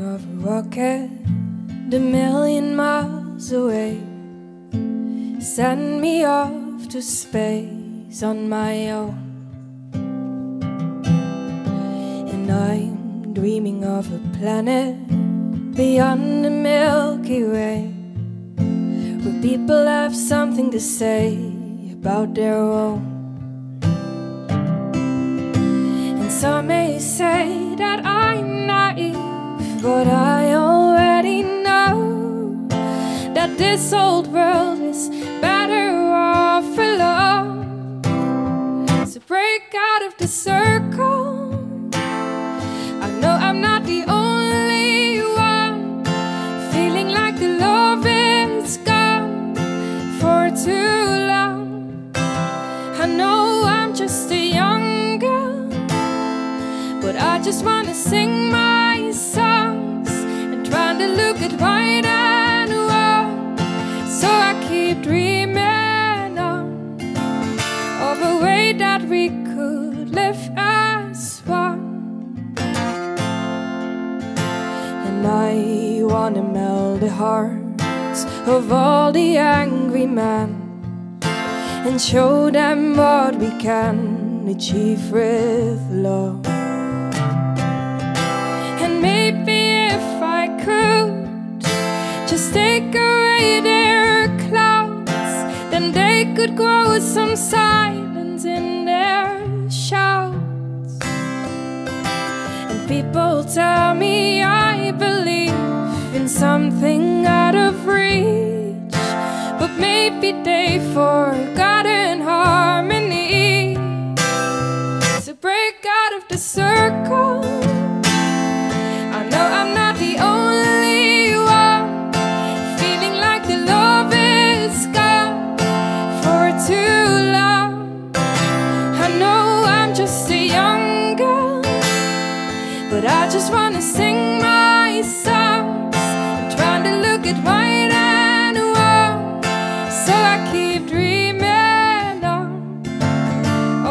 rocket a million miles away. Send me off to space on my own. And I'm dreaming of a planet beyond the Milky Way where people have something to say about their own. And some may say that naive, but I already know that this old world is better off alone. So break out of the circle. I know I'm not the only one feeling like the love is gone for too long. I know I'm just a young girl, but I just wanna sing my look at white and wrong. So I keep dreaming on of a way that we could live as one. And I wanna melt the hearts of all the angry men and show them what we can achieve with love. Then they could grow with some silence in their shouts. And people tell me I believe in something out of reach, but maybe they've forgotten harmony. But I just wanna sing my songs and trying to look at white and wrong. So I keep dreaming on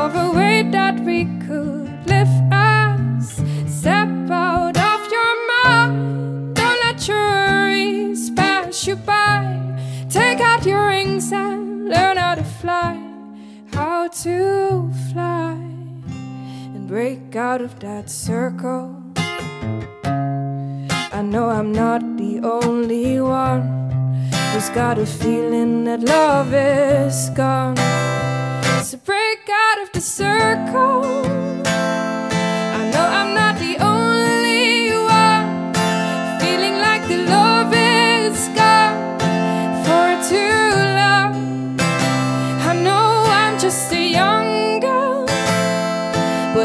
of a way that we could live as step out of your mind. Don't let your worries pass you by. Take out your wings and learn how to fly. How to fly break out of that circle. I know I'm not the only one who's got a feeling that love is gone. So break out of the circle.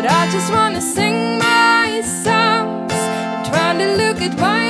But I just wanna sing my songs. I'm trying to look at why.